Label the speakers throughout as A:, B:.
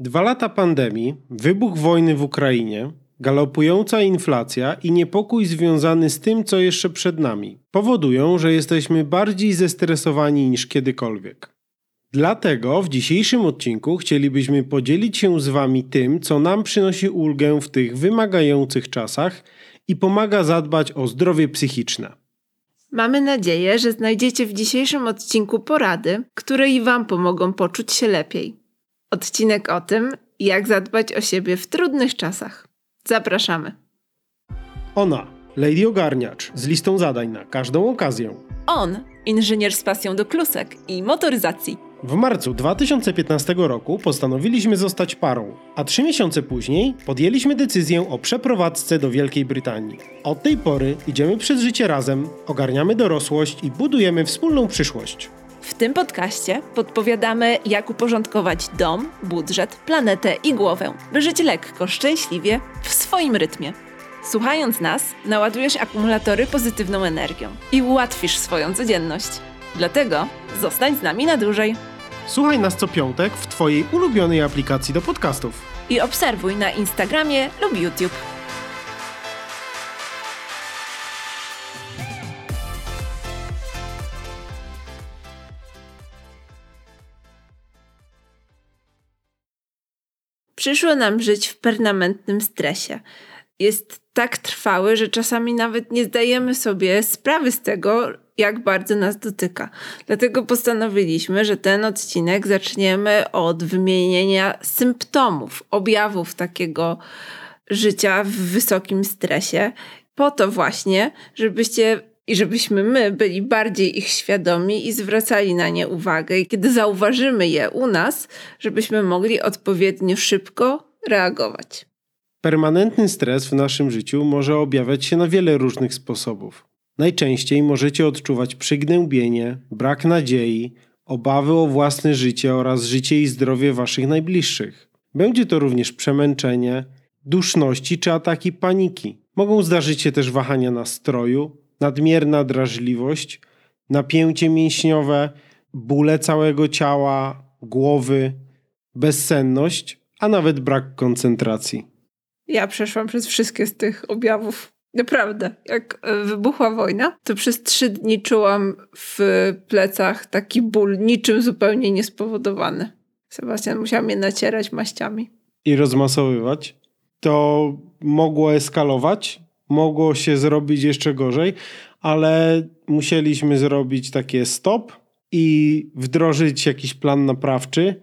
A: Dwa lata pandemii, wybuch wojny w Ukrainie, galopująca inflacja i niepokój związany z tym, co jeszcze przed nami, powodują, że jesteśmy bardziej zestresowani niż kiedykolwiek. Dlatego w dzisiejszym odcinku chcielibyśmy podzielić się z Wami tym, co nam przynosi ulgę w tych wymagających czasach i pomaga zadbać o zdrowie psychiczne.
B: Mamy nadzieję, że znajdziecie w dzisiejszym odcinku porady, które i Wam pomogą poczuć się lepiej. Odcinek o tym, jak zadbać o siebie w trudnych czasach. Zapraszamy.
A: Ona, Lady Ogarniacz, z listą zadań na każdą okazję.
B: On, inżynier z pasją do klusek i motoryzacji.
A: W marcu 2015 roku postanowiliśmy zostać parą, a trzy miesiące później podjęliśmy decyzję o przeprowadzce do Wielkiej Brytanii. Od tej pory idziemy przez życie razem, ogarniamy dorosłość i budujemy wspólną przyszłość.
B: W tym podcaście podpowiadamy, jak uporządkować dom, budżet, planetę i głowę, by żyć lekko, szczęśliwie, w swoim rytmie. Słuchając nas, naładujesz akumulatory pozytywną energią i ułatwisz swoją codzienność. Dlatego zostań z nami na dłużej.
A: Słuchaj nas co piątek w Twojej ulubionej aplikacji do podcastów.
B: I obserwuj na Instagramie lub YouTube. Przyszło nam żyć w permanentnym stresie. Jest tak trwały, że czasami nawet nie zdajemy sobie sprawy z tego, jak bardzo nas dotyka. Dlatego postanowiliśmy, że ten odcinek zaczniemy od wymienienia symptomów, objawów takiego życia w wysokim stresie, po to właśnie, żebyście i żebyśmy my byli bardziej ich świadomi i zwracali na nie uwagę. I kiedy zauważymy je u nas, żebyśmy mogli odpowiednio szybko reagować.
A: Permanentny stres w naszym życiu może objawiać się na wiele różnych sposobów. Najczęściej możecie odczuwać przygnębienie, brak nadziei, obawy o własne życie oraz życie i zdrowie waszych najbliższych. Będzie to również przemęczenie, duszności czy ataki paniki. Mogą zdarzyć się też wahania nastroju, nadmierna drażliwość, napięcie mięśniowe, bóle całego ciała, głowy, bezsenność, a nawet brak koncentracji.
B: Ja przeszłam przez wszystkie z tych objawów. Naprawdę, jak e, wybuchła wojna, to przez trzy dni czułam w plecach taki ból, niczym zupełnie niespowodowany. Sebastian musiał mnie nacierać maściami.
A: I rozmasowywać. To mogło eskalować, mogło się zrobić jeszcze gorzej, ale musieliśmy zrobić takie stop i wdrożyć jakiś plan naprawczy,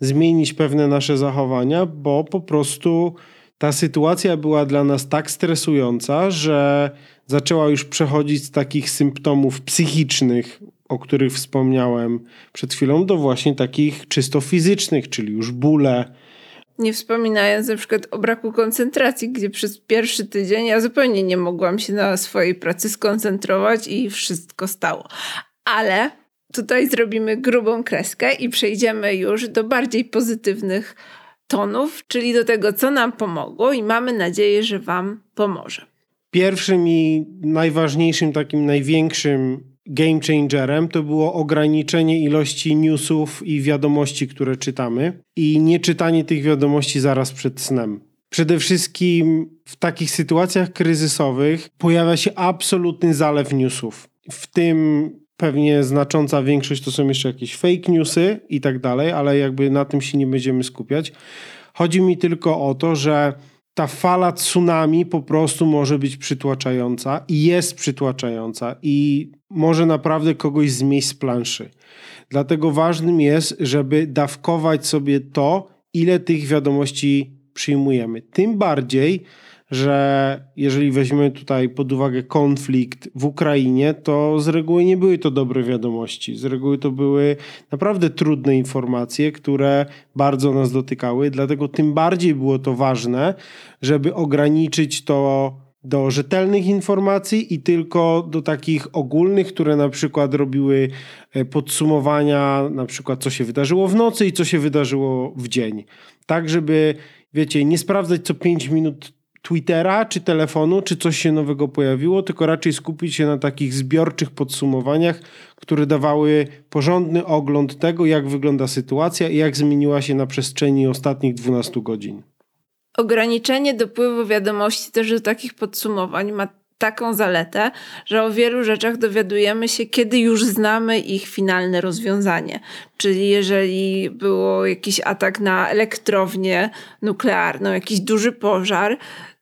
A: zmienić pewne nasze zachowania, bo po prostu ta sytuacja była dla nas tak stresująca, że zaczęła już przechodzić z takich symptomów psychicznych, o których wspomniałem przed chwilą, do właśnie takich czysto fizycznych, czyli już bóle.
B: Nie wspominając na przykład o braku koncentracji, gdzie przez pierwszy tydzień ja zupełnie nie mogłam się na swojej pracy skoncentrować i wszystko stało. Ale tutaj zrobimy grubą kreskę i przejdziemy już do bardziej pozytywnych tonów, czyli do tego, co nam pomogło i mamy nadzieję, że Wam pomoże.
A: Pierwszym i najważniejszym, takim największym game changerem to było ograniczenie ilości newsów i wiadomości, które czytamy i nie czytanie tych wiadomości zaraz przed snem. Przede wszystkim w takich sytuacjach kryzysowych pojawia się absolutny zalew newsów. W tym pewnie znacząca większość to są jeszcze jakieś fake newsy i tak dalej, ale jakby na tym się nie będziemy skupiać. Chodzi mi tylko o to, że ta fala tsunami po prostu może być przytłaczająca i jest przytłaczająca i może naprawdę kogoś zmieść z planszy. Dlatego ważnym jest, żeby dawkować sobie to, ile tych wiadomości przyjmujemy. Tym bardziej, że jeżeli weźmiemy tutaj pod uwagę konflikt w Ukrainie, to z reguły nie były to dobre wiadomości. Z reguły to były naprawdę trudne informacje, które bardzo nas dotykały, dlatego tym bardziej było to ważne, żeby ograniczyć to do rzetelnych informacji i tylko do takich ogólnych, które na przykład robiły e, podsumowania, na przykład co się wydarzyło w nocy i co się wydarzyło w dzień. Tak, żeby, wiecie, nie sprawdzać co 5 minut Twittera, czy telefonu, czy coś się nowego pojawiło, tylko raczej skupić się na takich zbiorczych podsumowaniach, które dawały porządny ogląd tego, jak wygląda sytuacja i jak zmieniła się na przestrzeni ostatnich 12 godzin.
B: Ograniczenie dopływu wiadomości też do takich podsumowań ma taką zaletę, że o wielu rzeczach dowiadujemy się, kiedy już znamy ich finalne rozwiązanie. Czyli jeżeli było jakiś atak na elektrownię nuklearną, jakiś duży pożar,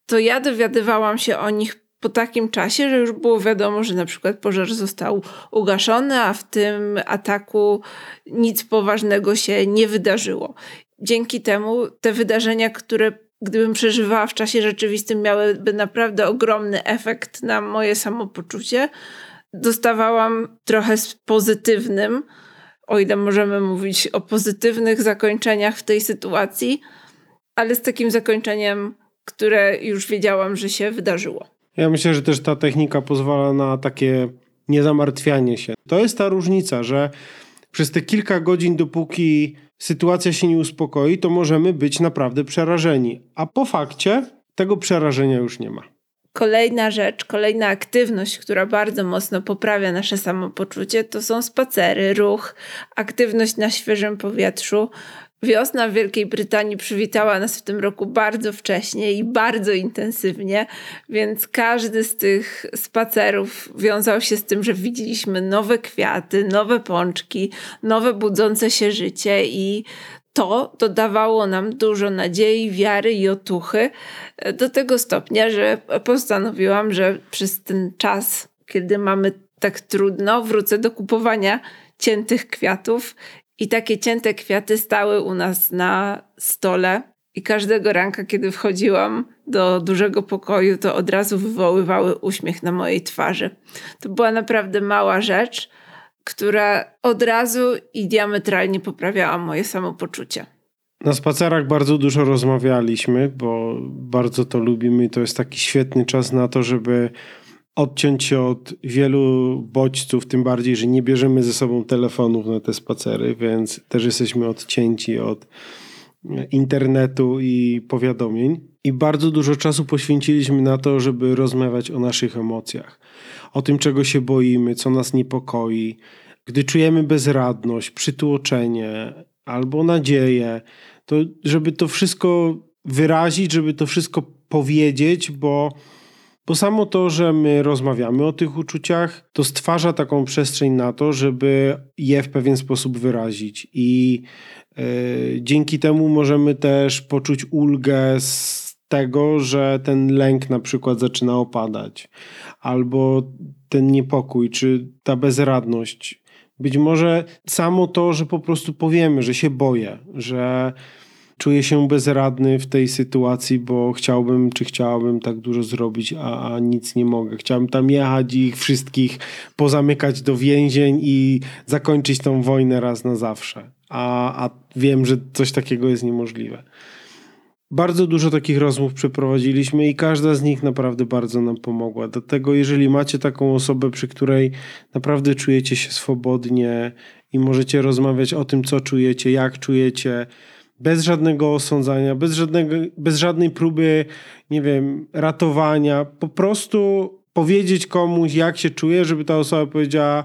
B: to ja dowiadywałam się o nich po takim czasie, że już było wiadomo, że na przykład pożar został ugaszony, a w tym ataku nic poważnego się nie wydarzyło. Dzięki temu te wydarzenia, które gdybym przeżywała w czasie rzeczywistym, miałyby naprawdę ogromny efekt na moje samopoczucie. Dostawałam trochę z pozytywnym, o ile możemy mówić o pozytywnych zakończeniach w tej sytuacji, ale z takim zakończeniem, które już wiedziałam, że się wydarzyło.
A: Ja myślę, że też ta technika pozwala na takie niezamartwianie się. To jest ta różnica, że przez te kilka godzin, dopóki sytuacja się nie uspokoi, to możemy być naprawdę przerażeni. A po fakcie tego przerażenia już nie ma.
B: Kolejna rzecz, kolejna aktywność, która bardzo mocno poprawia nasze samopoczucie, to są spacery, ruch, aktywność na świeżym powietrzu. Wiosna w Wielkiej Brytanii przywitała nas w tym roku bardzo wcześnie i bardzo intensywnie, więc każdy z tych spacerów wiązał się z tym, że widzieliśmy nowe kwiaty, nowe pączki, nowe budzące się życie i to dodawało nam dużo nadziei, wiary i otuchy do tego stopnia, że postanowiłam, że przez ten czas, kiedy mamy tak trudno, wrócę do kupowania ciętych kwiatów i takie cięte kwiaty stały u nas na stole. I każdego ranka, kiedy wchodziłam do dużego pokoju, to od razu wywoływały uśmiech na mojej twarzy. To była naprawdę mała rzecz, która od razu i diametralnie poprawiała moje samopoczucie.
A: Na spacerach bardzo dużo rozmawialiśmy, bo bardzo to lubimy. To jest taki świetny czas na to, żeby odciąć się od wielu bodźców, tym bardziej, że nie bierzemy ze sobą telefonów na te spacery, więc też jesteśmy odcięci od internetu i powiadomień. I bardzo dużo czasu poświęciliśmy na to, żeby rozmawiać o naszych emocjach, o tym, czego się boimy, co nas niepokoi. Gdy czujemy bezradność, przytłoczenie albo nadzieję, to żeby to wszystko wyrazić, żeby to wszystko powiedzieć, bo bo samo to, że my rozmawiamy o tych uczuciach, to stwarza taką przestrzeń na to, żeby je w pewien sposób wyrazić. I yy, dzięki temu możemy też poczuć ulgę z tego, że ten lęk na przykład zaczyna opadać, albo ten niepokój, czy ta bezradność. Być może samo to, że po prostu powiemy, że się boję, że czuję się bezradny w tej sytuacji, bo chciałbym, czy chciałabym tak dużo zrobić, a, a nic nie mogę. Chciałbym tam jechać i ich wszystkich pozamykać do więzień i zakończyć tą wojnę raz na zawsze. A, a wiem, że coś takiego jest niemożliwe. Bardzo dużo takich rozmów przeprowadziliśmy i każda z nich naprawdę bardzo nam pomogła. Dlatego, jeżeli macie taką osobę, przy której naprawdę czujecie się swobodnie i możecie rozmawiać o tym, co czujecie, jak czujecie, bez żadnego osądzania, bez, żadnego, bez żadnej próby, nie wiem, ratowania. Po prostu powiedzieć komuś, jak się czuje, żeby ta osoba powiedziała: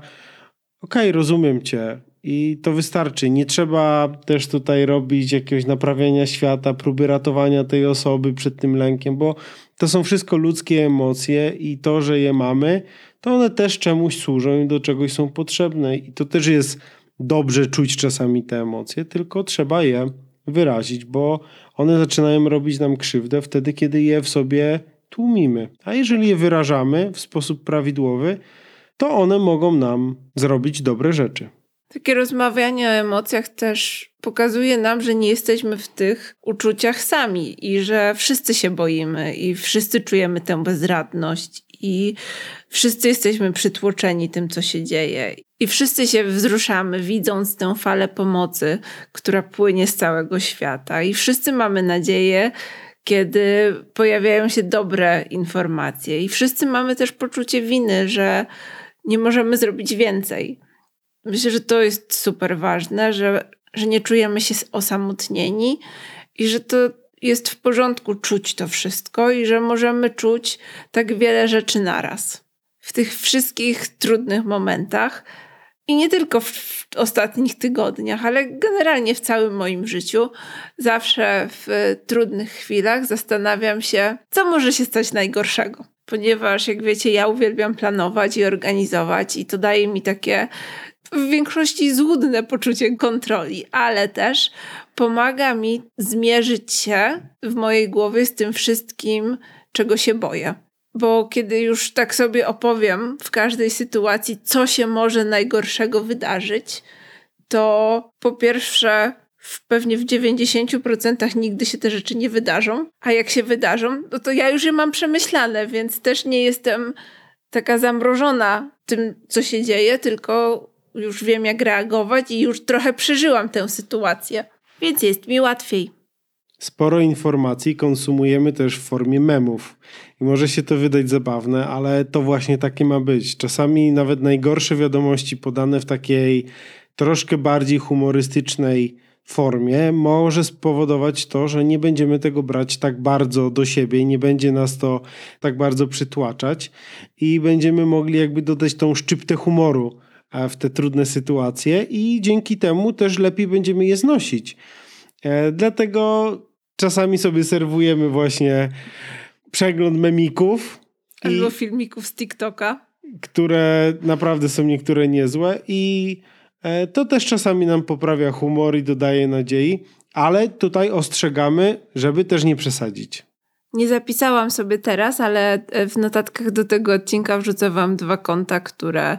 A: OK, rozumiem cię. I to wystarczy. Nie trzeba też tutaj robić jakiegoś naprawiania świata, próby ratowania tej osoby przed tym lękiem, bo to są wszystko ludzkie emocje i to, że je mamy, to one też czemuś służą i do czegoś są potrzebne. I to też jest dobrze czuć czasami te emocje, tylko trzeba je wyrazić, bo one zaczynają robić nam krzywdę wtedy, kiedy je w sobie tłumimy. A jeżeli je wyrażamy w sposób prawidłowy, to one mogą nam zrobić dobre rzeczy.
B: Takie rozmawianie o emocjach też pokazuje nam, że nie jesteśmy w tych uczuciach sami i że wszyscy się boimy i wszyscy czujemy tę bezradność i wszyscy jesteśmy przytłoczeni tym, co się dzieje. I wszyscy się wzruszamy, widząc tę falę pomocy, która płynie z całego świata. I wszyscy mamy nadzieję, kiedy pojawiają się dobre informacje. I wszyscy mamy też poczucie winy, że nie możemy zrobić więcej. Myślę, że to jest super ważne, że, że nie czujemy się osamotnieni i że to jest w porządku czuć to wszystko i że możemy czuć tak wiele rzeczy naraz. W tych wszystkich trudnych momentach i nie tylko w ostatnich tygodniach, ale generalnie w całym moim życiu, zawsze w trudnych chwilach zastanawiam się, co może się stać najgorszego. Ponieważ, jak wiecie, ja uwielbiam planować i organizować, i to daje mi takie w większości złudne poczucie kontroli, ale też pomaga mi zmierzyć się w mojej głowie z tym wszystkim, czego się boję. Bo kiedy już tak sobie opowiem w każdej sytuacji, co się może najgorszego wydarzyć, to po pierwsze, w pewnie w 90% nigdy się te rzeczy nie wydarzą, a jak się wydarzą, no to ja już je mam przemyślane, więc też nie jestem taka zamrożona tym, co się dzieje, tylko już wiem, jak reagować i już trochę przeżyłam tę sytuację, więc jest mi łatwiej.
A: Sporo informacji konsumujemy też w formie memów. I może się to wydać zabawne, ale to właśnie takie ma być. Czasami nawet najgorsze wiadomości podane w takiej troszkę bardziej humorystycznej formie może spowodować to, że nie będziemy tego brać tak bardzo do siebie nie będzie nas to tak bardzo przytłaczać i będziemy mogli jakby dodać tą szczyptę humoru e, w te trudne sytuacje i dzięki temu też lepiej będziemy je znosić. E, dlatego czasami sobie serwujemy właśnie przegląd memików.
B: Albo i, filmików z TikToka.
A: Które naprawdę są niektóre niezłe i e, to też czasami nam poprawia humor i dodaje nadziei, ale tutaj ostrzegamy, żeby też nie przesadzić.
B: Nie zapisałam sobie teraz, ale e, w notatkach do tego odcinka wrzucę wam dwa konta, które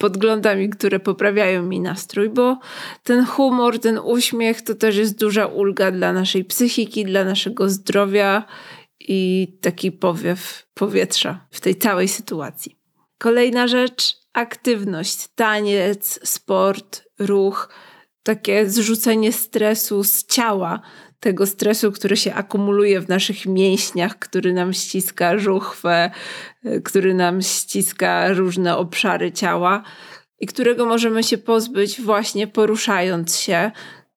B: podglądam i które poprawiają mi nastrój, bo ten humor, ten uśmiech to też jest duża ulga dla naszej psychiki, dla naszego zdrowia i taki powiew powietrza w tej całej sytuacji. Kolejna rzecz aktywność, taniec, sport, ruch, takie zrzucenie stresu z ciała, tego stresu, który się akumuluje w naszych mięśniach, który nam ściska żuchwę, który nam ściska różne obszary ciała i którego możemy się pozbyć właśnie poruszając się,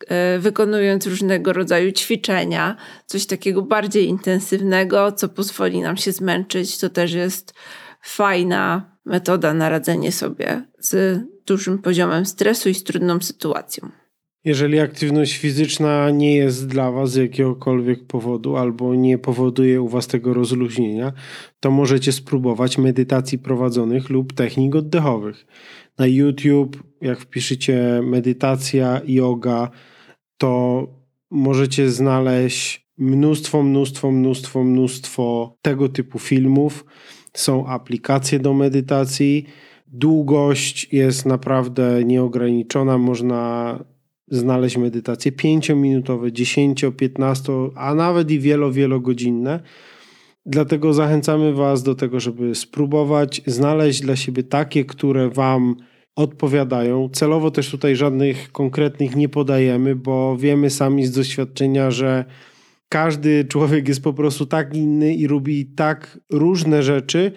B: e, wykonując różnego rodzaju ćwiczenia, coś takiego bardziej intensywnego, co pozwoli nam się zmęczyć. To też jest fajna metoda na radzenie sobie z dużym poziomem stresu i z trudną sytuacją.
A: Jeżeli aktywność fizyczna nie jest dla Was z jakiegokolwiek powodu albo nie powoduje u Was tego rozluźnienia, to możecie spróbować medytacji prowadzonych lub technik oddechowych. Na YouTube, jak wpiszecie medytacja, yoga, to możecie znaleźć mnóstwo, mnóstwo, mnóstwo, mnóstwo tego typu filmów. Są aplikacje do medytacji. Długość jest naprawdę nieograniczona. Można znaleźć medytacje 5-minutowe, 10, 15, a nawet i wielo, wielogodzinne. Dlatego zachęcamy Was do tego, żeby spróbować znaleźć dla siebie takie, które Wam odpowiadają. Celowo też tutaj żadnych konkretnych nie podajemy, bo wiemy sami z doświadczenia, że każdy człowiek jest po prostu tak inny i robi tak różne rzeczy,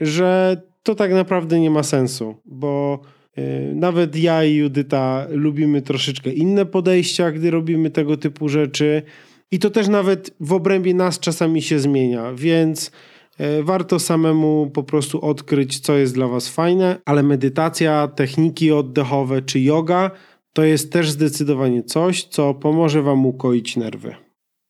A: że to tak naprawdę nie ma sensu, bo e, nawet ja i Judyta lubimy troszeczkę inne podejścia, gdy robimy tego typu rzeczy. I to też nawet w obrębie nas czasami się zmienia, więc e, warto samemu po prostu odkryć, co jest dla Was fajne, ale medytacja, techniki oddechowe czy yoga to jest też zdecydowanie coś, co pomoże Wam ukoić nerwy.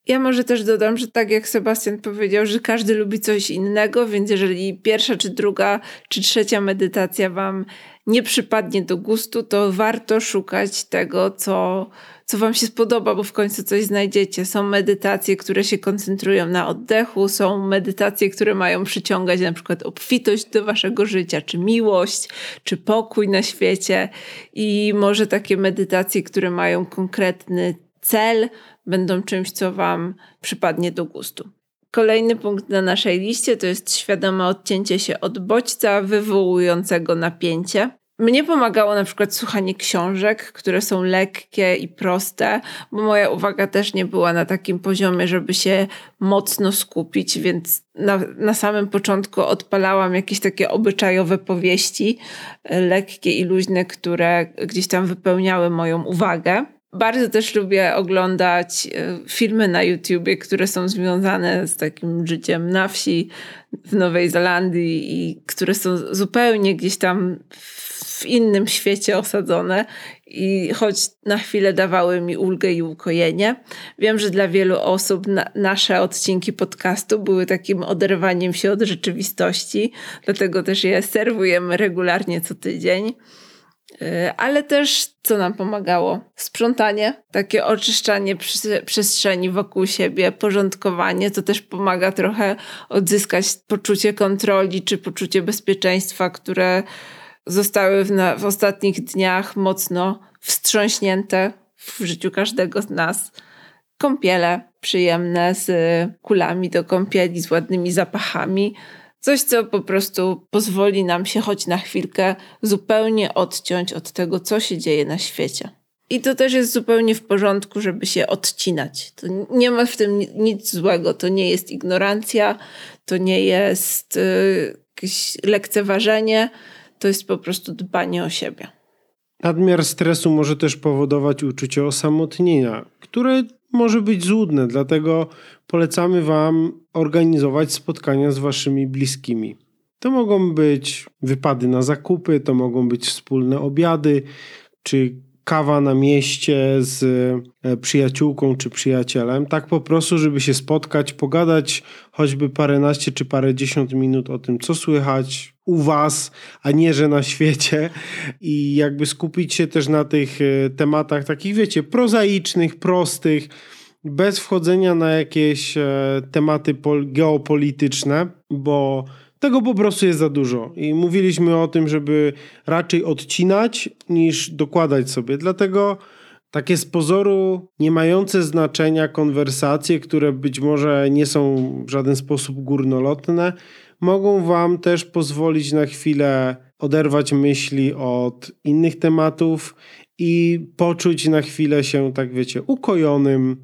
B: Ja może też dodam, że tak jak Sebastian powiedział, że każdy lubi coś innego, więc jeżeli pierwsza, czy druga, czy trzecia medytacja Wam nie przypadnie do gustu, to warto szukać tego, co, co Wam się spodoba, bo w końcu coś znajdziecie. Są medytacje, które się koncentrują na oddechu, są medytacje, które mają przyciągać na przykład obfitość do Waszego życia, czy miłość, czy pokój na świecie. I może takie medytacje, które mają konkretny cel, będą czymś, co Wam przypadnie do gustu. Kolejny punkt na naszej liście to jest świadome odcięcie się od bodźca wywołującego napięcie. Mnie pomagało na przykład słuchanie książek, które są lekkie i proste, bo moja uwaga też nie była na takim poziomie, żeby się mocno skupić, więc na, na samym początku odpalałam jakieś takie obyczajowe powieści, lekkie i luźne, które gdzieś tam wypełniały moją uwagę. Bardzo też lubię oglądać e, filmy na YouTubie, które są związane z takim życiem na wsi w Nowej Zelandii i które są zupełnie gdzieś tam w innym świecie osadzone i choć na chwilę dawały mi ulgę i ukojenie, wiem, że dla wielu osób na, nasze odcinki podcastu były takim oderwaniem się od rzeczywistości, dlatego też je serwujemy regularnie co tydzień. Y, ale też co nam pomagało? Sprzątanie, takie oczyszczanie przestrzeni wokół siebie, porządkowanie, to też pomaga trochę odzyskać poczucie kontroli czy poczucie bezpieczeństwa, które zostały w, na, w ostatnich dniach mocno wstrząśnięte w życiu każdego z nas. Kąpiele przyjemne z kulami do kąpieli, z ładnymi zapachami. Coś, co po prostu pozwoli nam się choć na chwilkę zupełnie odciąć od tego, co się dzieje na świecie. I to też jest zupełnie w porządku, żeby się odcinać. To nie ma w tym nic złego. To nie jest ignorancja, to nie jest y, jakieś lekceważenie, to jest po prostu dbanie o siebie.
A: Nadmiar stresu może też powodować uczucie osamotnienia, które może być złudne, dlatego polecamy Wam organizować spotkania z Waszymi bliskimi. To mogą być wypady na zakupy, to mogą być wspólne obiady, czy kawa na mieście z e, przyjaciółką czy przyjacielem, tak po prostu, żeby się spotkać, pogadać choćby paręnaście czy parędziesiąt minut o tym, co słychać u was, a nie, że na świecie i jakby skupić się też na tych e, tematach takich, wiecie, prozaicznych, prostych, bez wchodzenia na jakieś e, tematy geopolityczne, bo tego po prostu jest za dużo. I mówiliśmy o tym, żeby raczej odcinać niż dokładać sobie. Dlatego takie z pozoru nie mające znaczenia konwersacje, które być może nie są w żaden sposób górnolotne, mogą Wam też pozwolić na chwilę oderwać myśli od innych tematów i poczuć na chwilę się, tak wiecie, ukojonym,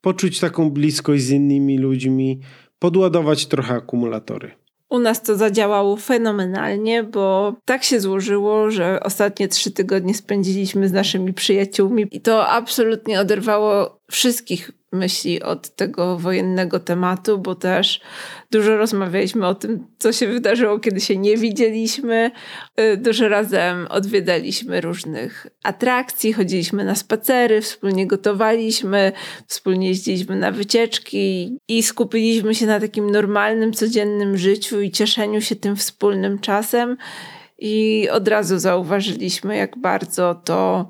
A: poczuć taką bliskość z innymi ludźmi, podładować trochę akumulatory.
B: U nas to zadziałało fenomenalnie, bo tak się złożyło, że ostatnie trzy tygodnie spędziliśmy z naszymi przyjaciółmi i to absolutnie oderwało wszystkich myśli od tego wojennego tematu, bo też dużo rozmawialiśmy o tym, co się wydarzyło, kiedy się nie widzieliśmy. Y, dużo razem odwiedzaliśmy różnych atrakcji, chodziliśmy na spacery, wspólnie gotowaliśmy, wspólnie jeździliśmy na wycieczki i skupiliśmy się na takim normalnym, codziennym życiu i cieszeniu się tym wspólnym czasem. I od razu zauważyliśmy, jak bardzo to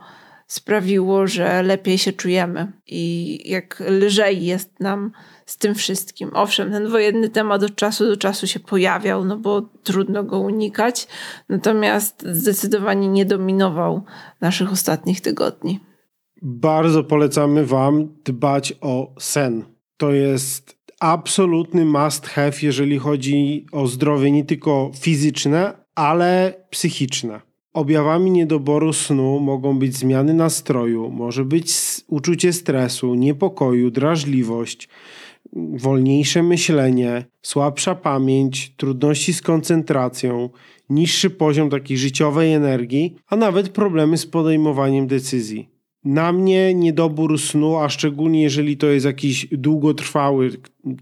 B: sprawiło, że lepiej się czujemy i jak lżej jest nam z tym wszystkim. Owszem, ten wojenny temat od czasu do czasu się pojawiał, no bo trudno go unikać, natomiast zdecydowanie nie dominował naszych ostatnich tygodni.
A: Bardzo polecamy Wam dbać o sen. To jest absolutny must have, jeżeli chodzi o zdrowie nie tylko fizyczne, ale psychiczne. Objawami niedoboru snu mogą być zmiany nastroju, może być uczucie stresu, niepokoju, drażliwość, wolniejsze myślenie, słabsza pamięć, trudności z koncentracją, niższy poziom takiej życiowej energii, a nawet problemy z podejmowaniem decyzji. Na mnie niedobór snu, a szczególnie jeżeli to jest jakiś długotrwały,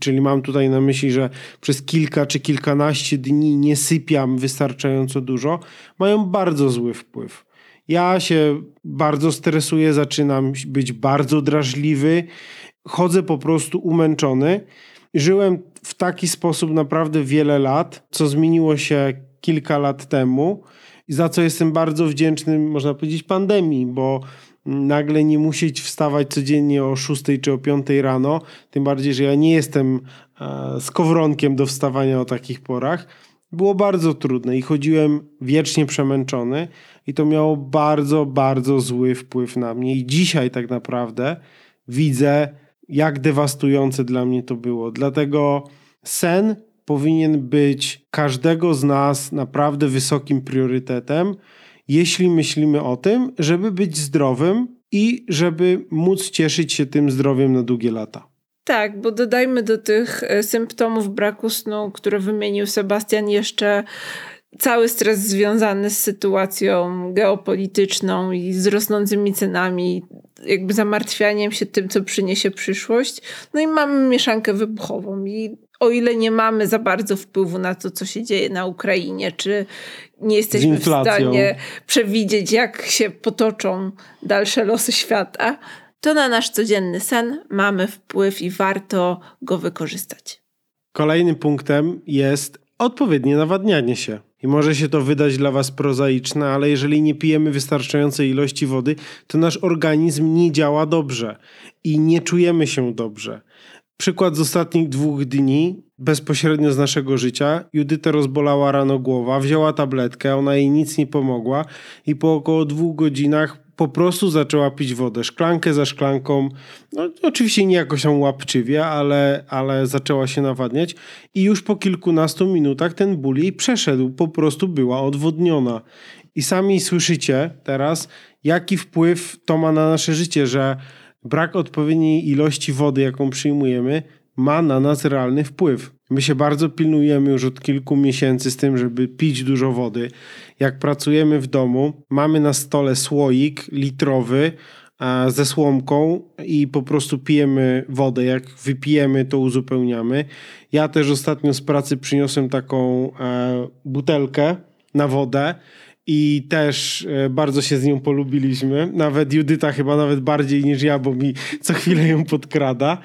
A: czyli mam tutaj na myśli, że przez kilka czy kilkanaście dni nie sypiam wystarczająco dużo, mają bardzo zły wpływ. Ja się bardzo stresuję, zaczynam być bardzo drażliwy, chodzę po prostu umęczony. Żyłem w taki sposób naprawdę wiele lat, co zmieniło się kilka lat temu, za co jestem bardzo wdzięczny, można powiedzieć, pandemii, bo nagle nie musieć wstawać codziennie o 6 czy o 5 rano, tym bardziej, że ja nie jestem e, skowronkiem do wstawania o takich porach, było bardzo trudne i chodziłem wiecznie przemęczony i to miało bardzo, bardzo zły wpływ na mnie i dzisiaj tak naprawdę widzę, jak dewastujące dla mnie to było. Dlatego sen powinien być każdego z nas naprawdę wysokim priorytetem, jeśli myślimy o tym, żeby być zdrowym i żeby móc cieszyć się tym zdrowiem na długie lata.
B: Tak, bo dodajmy do tych e, symptomów braku snu, które wymienił Sebastian, jeszcze cały stres związany z sytuacją geopolityczną i z rosnącymi cenami, jakby zamartwianiem się tym, co przyniesie przyszłość. No i mamy mieszankę wybuchową i o ile nie mamy za bardzo wpływu na to, co się dzieje na Ukrainie, czy nie jesteśmy w stanie przewidzieć, jak się potoczą dalsze losy świata, to na nasz codzienny sen mamy wpływ i warto go wykorzystać.
A: Kolejnym punktem jest odpowiednie nawadnianie się. I może się to wydać dla Was prozaiczne, ale jeżeli nie pijemy wystarczającej ilości wody, to nasz organizm nie działa dobrze i nie czujemy się dobrze. Przykład z ostatnich dwóch dni, bezpośrednio z naszego życia. Judytę rozbolała rano głowa, wzięła tabletkę, ona jej nic nie pomogła i po około dwóch godzinach po prostu zaczęła pić wodę, szklankę za szklanką. No, oczywiście nie jakoś tam łapczywie, ale, ale zaczęła się nawadniać i już po kilkunastu minutach ten ból jej przeszedł, po prostu była odwodniona. I sami słyszycie teraz, jaki wpływ to ma na nasze życie, że brak odpowiedniej ilości wody, jaką przyjmujemy, ma na nas realny wpływ. My się bardzo pilnujemy już od kilku miesięcy z tym, żeby pić dużo wody. Jak pracujemy w domu, mamy na stole słoik litrowy e, ze słomką i po prostu pijemy wodę. Jak wypijemy, to uzupełniamy. Ja też ostatnio z pracy przyniosłem taką e, butelkę na wodę i też e, bardzo się z nią polubiliśmy. Nawet Judyta chyba nawet bardziej niż ja, bo mi co chwilę ją podkrada.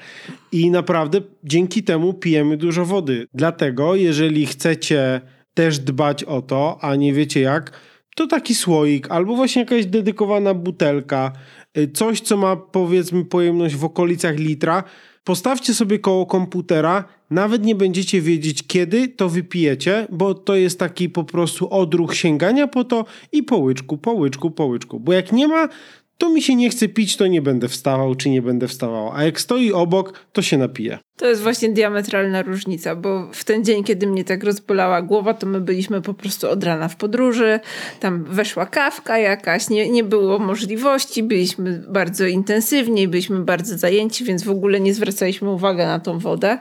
A: I naprawdę dzięki temu pijemy dużo wody. Dlatego, jeżeli chcecie też dbać o to, a nie wiecie jak, to taki słoik albo właśnie jakaś dedykowana butelka, e, coś co ma powiedzmy pojemność w okolicach litra, postawcie sobie koło komputera, nawet nie będziecie wiedzieć kiedy to wypijecie, bo to jest taki po prostu odruch sięgania po to i po łyczku, po łyczku, po. Bo jak nie ma, to mi się nie chce pić, to nie będę wstawał, czy nie będę wstawała. A jak stoi obok, to się napije.
B: To jest właśnie diametralna różnica, bo w ten dzień, kiedy mnie tak rozbolała głowa, to my byliśmy po prostu od rana w podróży, tam weszła kawka jakaś, nie, nie było możliwości, byliśmy bardzo intensywni, byliśmy bardzo zajęci, więc w ogóle nie zwracaliśmy uwagi na tą wodę.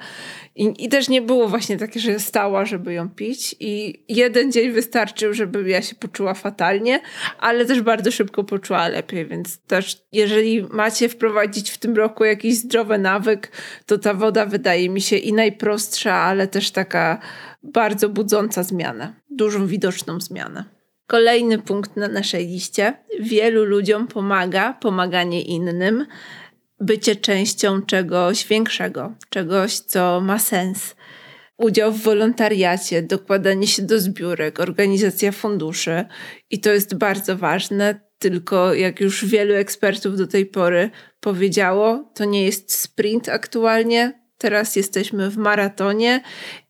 B: I, I też nie było właśnie takie, że stała, żeby ją pić. I jeden dzień wystarczył, żeby ja się poczuła fatalnie, ale też bardzo szybko poczuła lepiej. Więc też, jeżeli macie wprowadzić w tym roku jakiś zdrowy nawyk, to ta woda wydaje mi się i najprostsza, ale też taka bardzo budząca zmiana, dużą widoczną zmianę. Kolejny punkt na naszej liście. Wielu ludziom pomaga pomaganie innym bycie częścią czegoś większego, czegoś, co ma sens. Udział w wolontariacie, dokładanie się do zbiórek, organizacja funduszy. I to jest bardzo ważne, tylko jak już wielu ekspertów do tej pory powiedziało, to nie jest sprint aktualnie, teraz jesteśmy w maratonie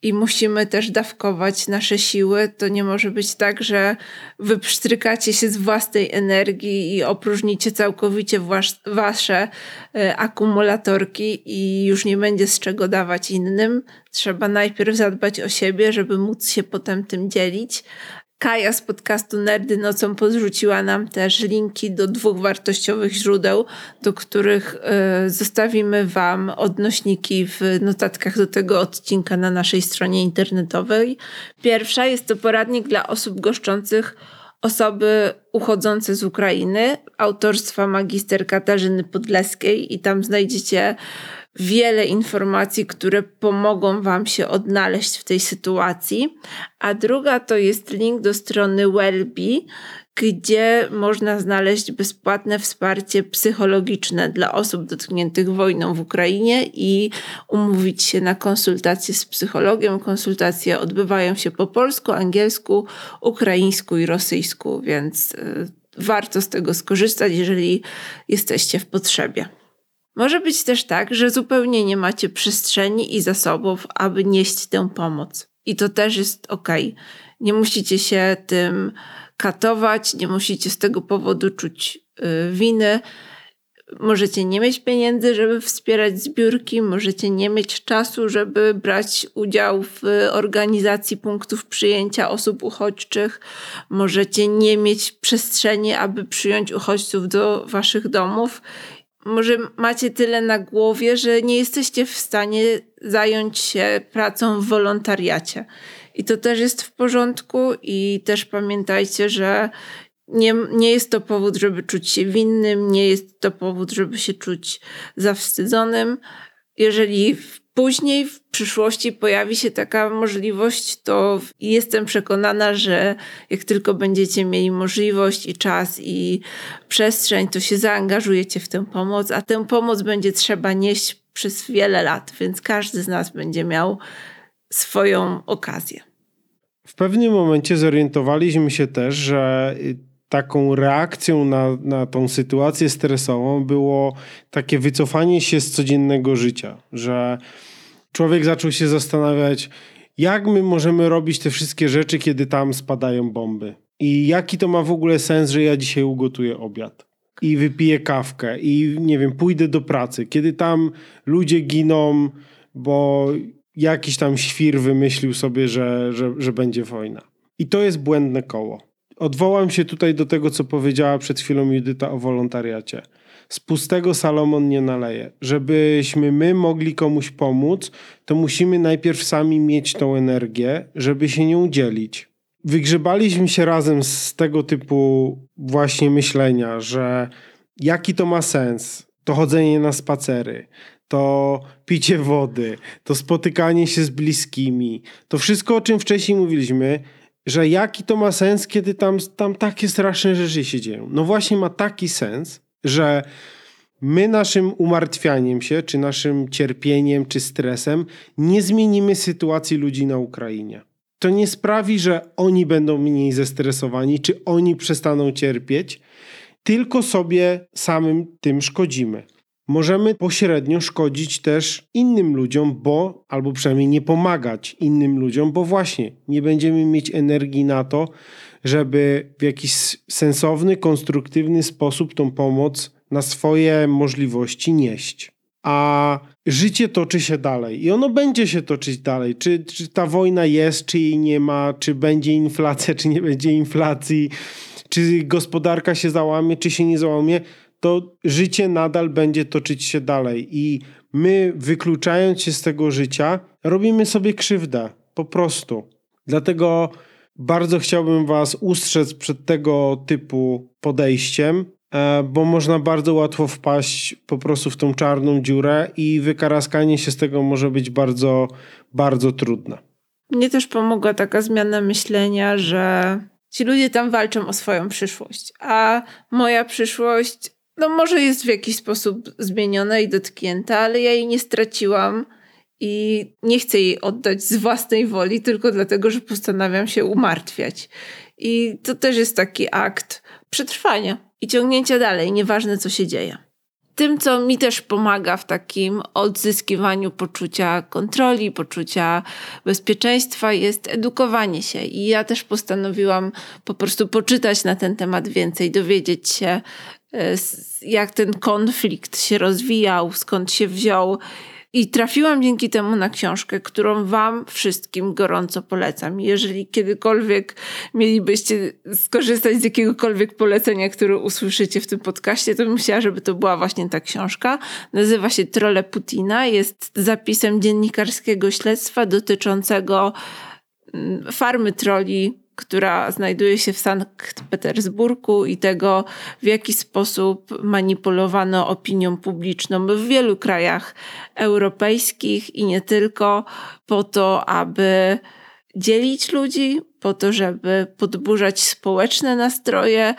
B: i musimy też dawkować nasze siły. To nie może być tak, że wy psztrykacie się z własnej energii i opróżnicie całkowicie wasze e, akumulatorki i już nie będzie z czego dawać innym. Trzeba najpierw zadbać o siebie, żeby móc się potem tym dzielić, Kaja z podcastu Nerdy Nocą podrzuciła nam też linki do dwóch wartościowych źródeł, do których y, zostawimy Wam odnośniki w notatkach do tego odcinka na naszej stronie internetowej. Pierwsza jest to poradnik dla osób goszczących osoby uchodzące z Ukrainy, autorstwa magister Katarzyny Podleskiej i tam znajdziecie wiele informacji, które pomogą Wam się odnaleźć w tej sytuacji. A druga to jest link do strony Wellbe, gdzie można znaleźć bezpłatne wsparcie psychologiczne dla osób dotkniętych wojną w Ukrainie i umówić się na konsultacje z psychologiem. Konsultacje odbywają się po polsku, angielsku, ukraińsku i rosyjsku, więc y, warto z tego skorzystać, jeżeli jesteście w potrzebie. Może być też tak, że zupełnie nie macie przestrzeni i zasobów, aby nieść tę pomoc. I to też jest ok. Nie musicie się tym katować, nie musicie z tego powodu czuć yy, winy. Możecie nie mieć pieniędzy, żeby wspierać zbiórki, możecie nie mieć czasu, żeby brać udział w organizacji punktów przyjęcia osób uchodźczych, możecie nie mieć przestrzeni, aby przyjąć uchodźców do waszych domów może macie tyle na głowie, że nie jesteście w stanie zająć się pracą w wolontariacie. I to też jest w porządku, i też pamiętajcie, że nie, nie jest to powód, żeby czuć się winnym, nie jest to powód, żeby się czuć zawstydzonym. Jeżeli później w przyszłości pojawi się taka możliwość, to jestem przekonana, że jak tylko będziecie mieli możliwość i czas i przestrzeń, to się zaangażujecie w tę pomoc, a tę pomoc będzie trzeba nieść przez wiele lat, więc każdy z nas będzie miał swoją okazję.
A: W pewnym momencie zorientowaliśmy się też, że taką reakcją na, na tą sytuację stresową było takie wycofanie się z codziennego życia, że człowiek zaczął się zastanawiać, jak my możemy robić te wszystkie rzeczy, kiedy tam spadają bomby. I jaki to ma w ogóle sens, że ja dzisiaj ugotuję obiad i wypiję kawkę i nie wiem, pójdę do pracy, kiedy tam ludzie giną, bo jakiś tam świr wymyślił sobie, że, że, że będzie wojna. I to jest błędne koło. Odwołam się tutaj do tego, co powiedziała przed chwilą Judyta o wolontariacie. Z pustego Salomon nie naleje. Żebyśmy my mogli komuś pomóc, to musimy najpierw sami mieć tą energię, żeby się nią dzielić. Wygrzebaliśmy się razem z tego typu właśnie myślenia, że jaki to ma sens, to chodzenie na spacery, to picie wody, to spotykanie się z bliskimi, to wszystko, o czym wcześniej mówiliśmy, że jaki to ma sens, kiedy tam, tam takie straszne rzeczy się dzieją. No właśnie ma taki sens, że my naszym umartwianiem się, czy naszym cierpieniem, czy stresem nie zmienimy sytuacji ludzi na Ukrainie. To nie sprawi, że oni będą mniej zestresowani, czy oni przestaną cierpieć, tylko sobie samym tym szkodzimy możemy pośrednio szkodzić też innym ludziom, bo albo przynajmniej nie pomagać innym ludziom, bo właśnie nie będziemy mieć energii na to, żeby w jakiś sensowny, konstruktywny sposób tą pomoc na swoje możliwości nieść. A życie toczy się dalej i ono będzie się toczyć dalej. Czy, czy ta wojna jest, czy jej nie ma, czy będzie inflacja, czy nie będzie inflacji, czy gospodarka się załamie, czy się nie załamie to życie nadal będzie toczyć się dalej i my, wykluczając się z tego życia, robimy sobie krzywdę. Po prostu. Dlatego bardzo chciałbym Was ustrzec przed tego typu podejściem, e, bo można bardzo łatwo wpaść po prostu w tą czarną dziurę i wykaraskanie się z tego może być bardzo, bardzo trudne.
B: Mnie też pomogła taka zmiana myślenia, że ci ludzie tam walczą o swoją przyszłość, a moja przyszłość no może jest w jakiś sposób zmieniona i dotknięta, ale ja jej nie straciłam i nie chcę jej oddać z własnej woli, tylko dlatego, że postanawiam się umartwiać. I to też jest taki akt przetrwania i ciągnięcia dalej, nieważne co się dzieje. Tym, co mi też pomaga w takim odzyskiwaniu poczucia kontroli, poczucia bezpieczeństwa, jest edukowanie się. I ja też postanowiłam po prostu poczytać na ten temat więcej, dowiedzieć się, jak ten konflikt się rozwijał, skąd się wziął. I trafiłam dzięki temu na książkę, którą Wam wszystkim gorąco polecam. Jeżeli kiedykolwiek mielibyście skorzystać z jakiegokolwiek polecenia, które usłyszycie w tym podcaście, to bym chciała, żeby to była właśnie ta książka. Nazywa się Trole Putina. Jest zapisem dziennikarskiego śledztwa dotyczącego mm, farmy troli która znajduje się w Sankt Petersburgu i tego, w jaki sposób manipulowano opinią publiczną w wielu krajach europejskich i nie tylko, po to, aby dzielić ludzi, po to, żeby podburzać społeczne nastroje.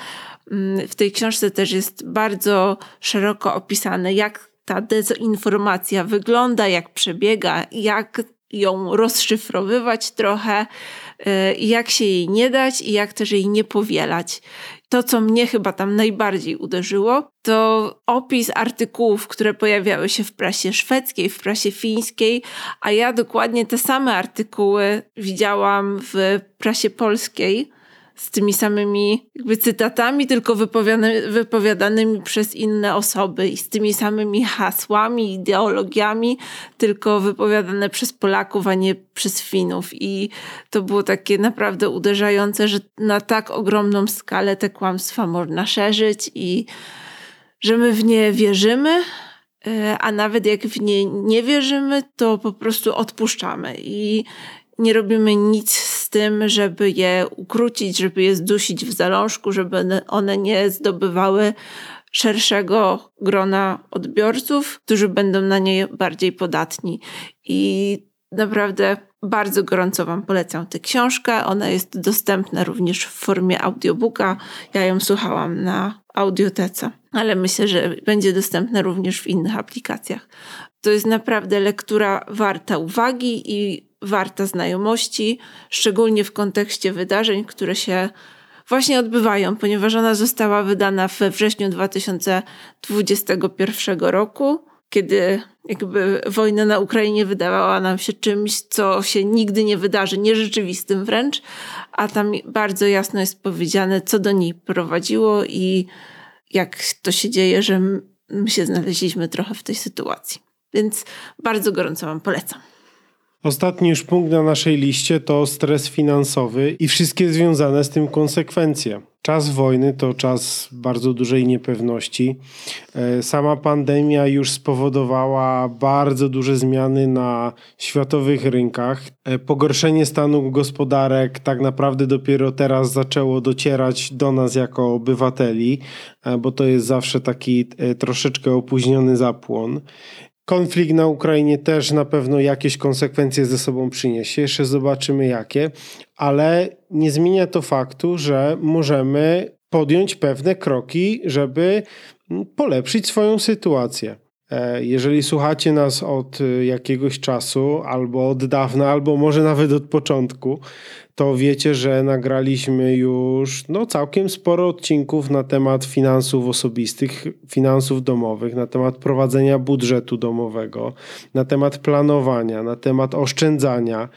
B: Mm, w tej książce też jest bardzo szeroko opisane, jak ta dezinformacja wygląda, jak przebiega, jak ją rozszyfrowywać trochę, y, jak się jej nie dać i jak też jej nie powielać. To, co mnie chyba tam najbardziej uderzyło, to opis artykułów, które pojawiały się w prasie szwedzkiej, w prasie fińskiej, a ja dokładnie te same artykuły widziałam w prasie polskiej z tymi samymi jakby cytatami, tylko wypowiadanymi przez inne osoby i z tymi samymi hasłami, ideologiami, tylko wypowiadane przez Polaków, a nie przez Finów. I to było takie naprawdę uderzające, że na tak ogromną skalę te kłamstwa można szerzyć i że my w nie wierzymy, e, a nawet jak w nie nie wierzymy, to po prostu odpuszczamy. I nie robimy nic z tym, żeby je ukrócić, żeby je zdusić w zalążku, żeby one nie zdobywały szerszego grona odbiorców, którzy będą na nie bardziej podatni. I naprawdę bardzo gorąco Wam polecam tę książkę. Ona jest dostępna również w formie audiobooka. Ja ją słuchałam na audiotece, ale myślę, że będzie dostępna również w innych aplikacjach. To jest naprawdę lektura warta uwagi i warta znajomości, szczególnie w kontekście wydarzeń, które się właśnie odbywają, ponieważ ona została wydana we wrześniu 2021 roku, kiedy jakby wojna na Ukrainie wydawała nam się czymś, co się nigdy nie wydarzy, nierzeczywistym wręcz, a tam bardzo jasno jest powiedziane, co do niej prowadziło i jak to się dzieje, że my się znaleźliśmy trochę w tej sytuacji. Więc bardzo gorąco Wam polecam.
A: Ostatni już punkt na naszej liście to stres finansowy i wszystkie związane z tym konsekwencje. Czas wojny to czas bardzo dużej niepewności. E, sama pandemia już spowodowała bardzo duże zmiany na światowych rynkach. E, pogorszenie stanu gospodarek tak naprawdę dopiero teraz zaczęło docierać do nas jako obywateli, e, bo to jest zawsze taki troszeczkę opóźniony zapłon. Konflikt na Ukrainie też na pewno jakieś konsekwencje ze sobą przyniesie. Jeszcze zobaczymy jakie, ale nie zmienia to faktu, że możemy podjąć pewne kroki, żeby polepszyć swoją sytuację. E, jeżeli słuchacie nas od jakiegoś czasu, albo od dawna, albo może nawet od początku, to wiecie, że nagraliśmy już no, całkiem sporo odcinków na temat finansów osobistych, finansów domowych, na temat prowadzenia budżetu domowego, na temat planowania, na temat oszczędzania,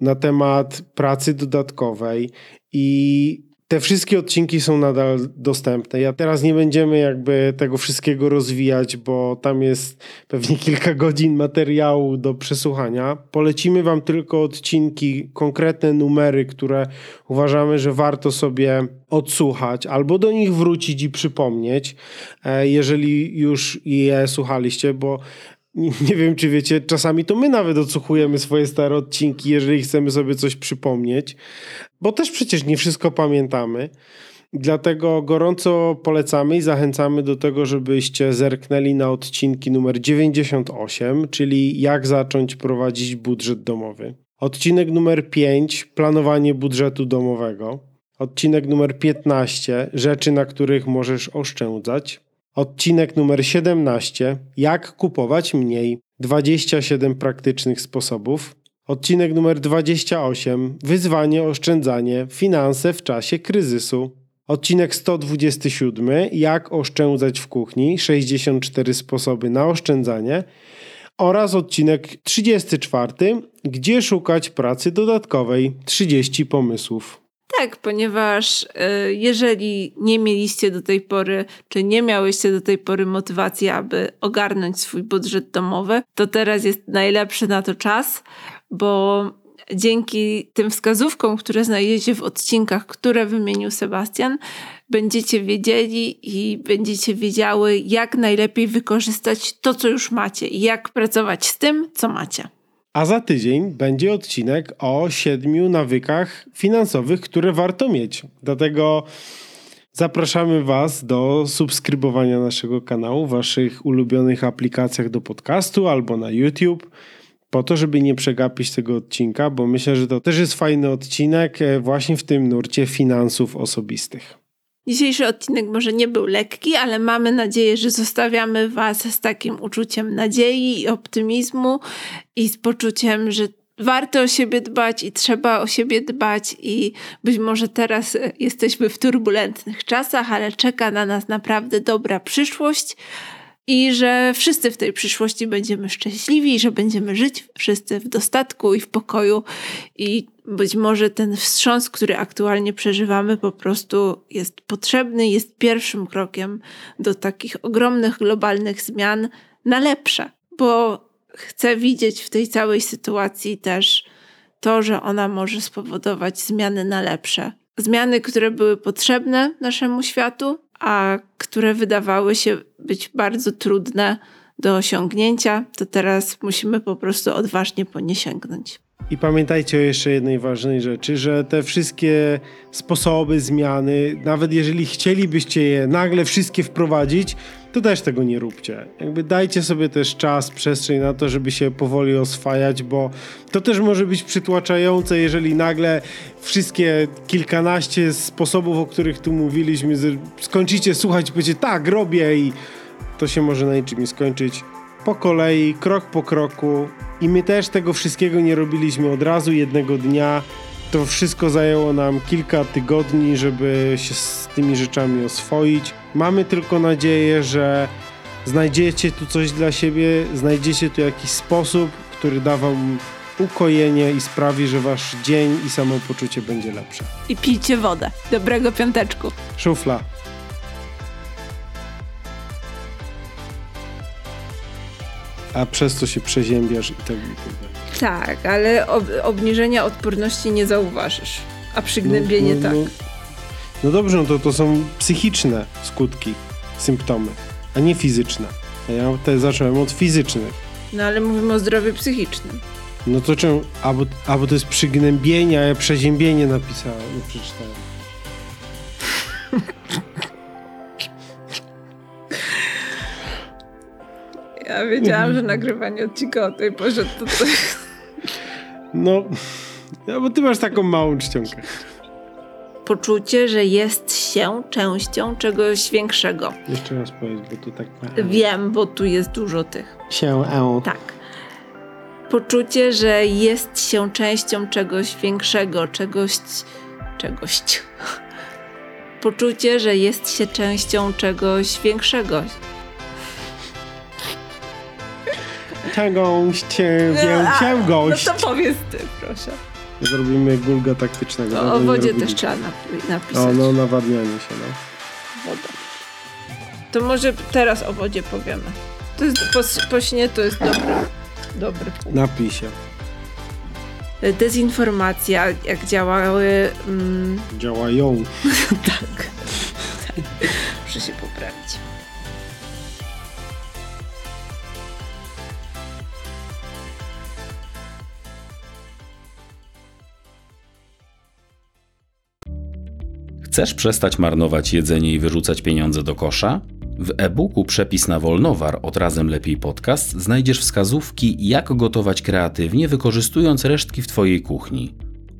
A: na temat pracy dodatkowej i te wszystkie odcinki są nadal dostępne. Ja teraz nie będziemy jakby tego wszystkiego rozwijać, bo tam jest pewnie kilka godzin materiału do przesłuchania. Polecimy Wam tylko odcinki, konkretne numery, które uważamy, że warto sobie odsłuchać albo do nich wrócić i przypomnieć, e, jeżeli już je słuchaliście, bo nie wiem, czy wiecie, czasami to my nawet odsłuchujemy swoje stare odcinki, jeżeli chcemy sobie coś przypomnieć, bo też przecież nie wszystko pamiętamy. Dlatego gorąco polecamy i zachęcamy do tego, żebyście zerknęli na odcinki numer 98, czyli jak zacząć prowadzić budżet domowy. Odcinek numer 5 planowanie budżetu domowego. Odcinek numer 15 rzeczy, na których możesz oszczędzać. Odcinek numer 17 jak kupować mniej 27 praktycznych sposobów. Odcinek numer 28 Wyzwanie, oszczędzanie, finanse w czasie kryzysu. Odcinek 127 Jak oszczędzać w kuchni 64 sposoby na oszczędzanie. Oraz odcinek 34 Gdzie szukać pracy dodatkowej 30 pomysłów.
B: Tak, ponieważ y, jeżeli nie mieliście do tej pory, czy nie miałyście do tej pory motywacji, aby ogarnąć swój budżet domowy, to teraz jest najlepszy na to czas, bo dzięki tym wskazówkom, które znajdziecie w odcinkach, które wymienił Sebastian, będziecie wiedzieli i będziecie wiedziały, jak najlepiej wykorzystać to, co już macie i jak pracować z tym, co macie.
A: A za tydzień będzie odcinek o siedmiu nawykach finansowych, które warto mieć. Dlatego zapraszamy Was do subskrybowania naszego kanału w Waszych ulubionych aplikacjach do podcastu albo na YouTube po to, żeby nie przegapić tego odcinka, bo myślę, że to też jest fajny odcinek e, właśnie w tym nurcie finansów osobistych.
B: Dzisiejszy odcinek może nie był lekki, ale mamy nadzieję, że zostawiamy Was z takim uczuciem nadziei i optymizmu i z poczuciem, że warto o siebie dbać i trzeba o siebie dbać i być może teraz jesteśmy w turbulentnych czasach, ale czeka na nas naprawdę dobra przyszłość i że wszyscy w tej przyszłości będziemy szczęśliwi, że będziemy żyć wszyscy w dostatku i w pokoju i być może ten wstrząs, który aktualnie przeżywamy, po prostu jest potrzebny, jest pierwszym krokiem do takich ogromnych globalnych zmian na lepsze, bo chcę widzieć w tej całej sytuacji też to, że ona może spowodować zmiany na lepsze. Zmiany, które były potrzebne naszemu światu, a które wydawały się być bardzo trudne do osiągnięcia, to teraz musimy po prostu odważnie po nie sięgnąć.
A: I pamiętajcie o jeszcze jednej ważnej rzeczy, że te wszystkie sposoby, zmiany, nawet jeżeli chcielibyście je nagle wszystkie wprowadzić, to też tego nie róbcie. Jakby dajcie sobie też czas, przestrzeń na to, żeby się powoli oswajać, bo to też może być przytłaczające, jeżeli nagle wszystkie kilkanaście sposobów, o których tu mówiliśmy, skończycie słuchać powiecie tak, robię i to się może na niczym nie skończyć. Po kolei, krok po kroku i my też tego wszystkiego nie robiliśmy od razu, jednego dnia. To wszystko zajęło nam kilka tygodni, żeby się z tymi rzeczami oswoić. Mamy tylko nadzieję, że znajdziecie tu coś dla siebie, znajdziecie tu jakiś sposób, który da wam ukojenie i sprawi, że wasz dzień i samopoczucie będzie lepsze.
B: I pijcie wodę. Dobrego piąteczku.
A: Szufla. A przez to się przeziębiasz i tak dalej.
B: Tak, ale ob obniżenia odporności nie zauważysz. A przygnębienie
A: no, no, no,
B: tak.
A: No dobrze, no to to są psychiczne skutki, symptomy, a nie fizyczne. Ja tutaj zacząłem od fizycznych.
B: No ale mówimy o zdrowiu psychicznym.
A: No to czemu? Albo, albo to jest przygnębienie, a ja przeziębienie napisałem, nie przeczytałem.
B: Ja wiedziałam, że nagrywanie odcinka o tej porze to, to...
A: No, no, bo ty masz taką małą czcionkę.
B: Poczucie, że jest się częścią czegoś większego.
A: Jeszcze raz powiedz, bo to tak...
B: Wiem, bo tu jest dużo tych.
A: Się, e.
B: Tak. Poczucie, że jest się częścią czegoś większego, czegoś... czegoś... Poczucie, że jest się częścią czegoś większego.
A: Czegoś cię, większego.
B: No to powiedz ty, proszę.
A: Zrobimy gulga taktycznego.
B: No, o wodzie też trzeba napi- napisać.
A: O, no nawadnianie się, no.
B: Woda. To może teraz o wodzie powiemy. To jest po, po śnie to jest dobry, dobry
A: się.
B: Dezinformacja, jak działały... Mm,
A: Działają.
B: tak. tak. Muszę się poprawić.
C: Chcesz przestać marnować jedzenie i wyrzucać pieniądze do kosza? W e-booku Przepis na Wolnowar od Razem Lepiej Podcast znajdziesz wskazówki, jak gotować kreatywnie, wykorzystując resztki w Twojej kuchni.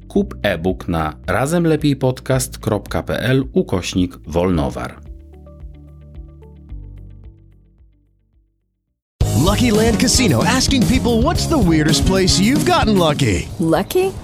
C: Kup e-book na razemlepijpodcast.pl ukośnik Wolnowar.
D: Lucky Land Casino asking people what's the weirdest place you've gotten lucky?
E: Lucky?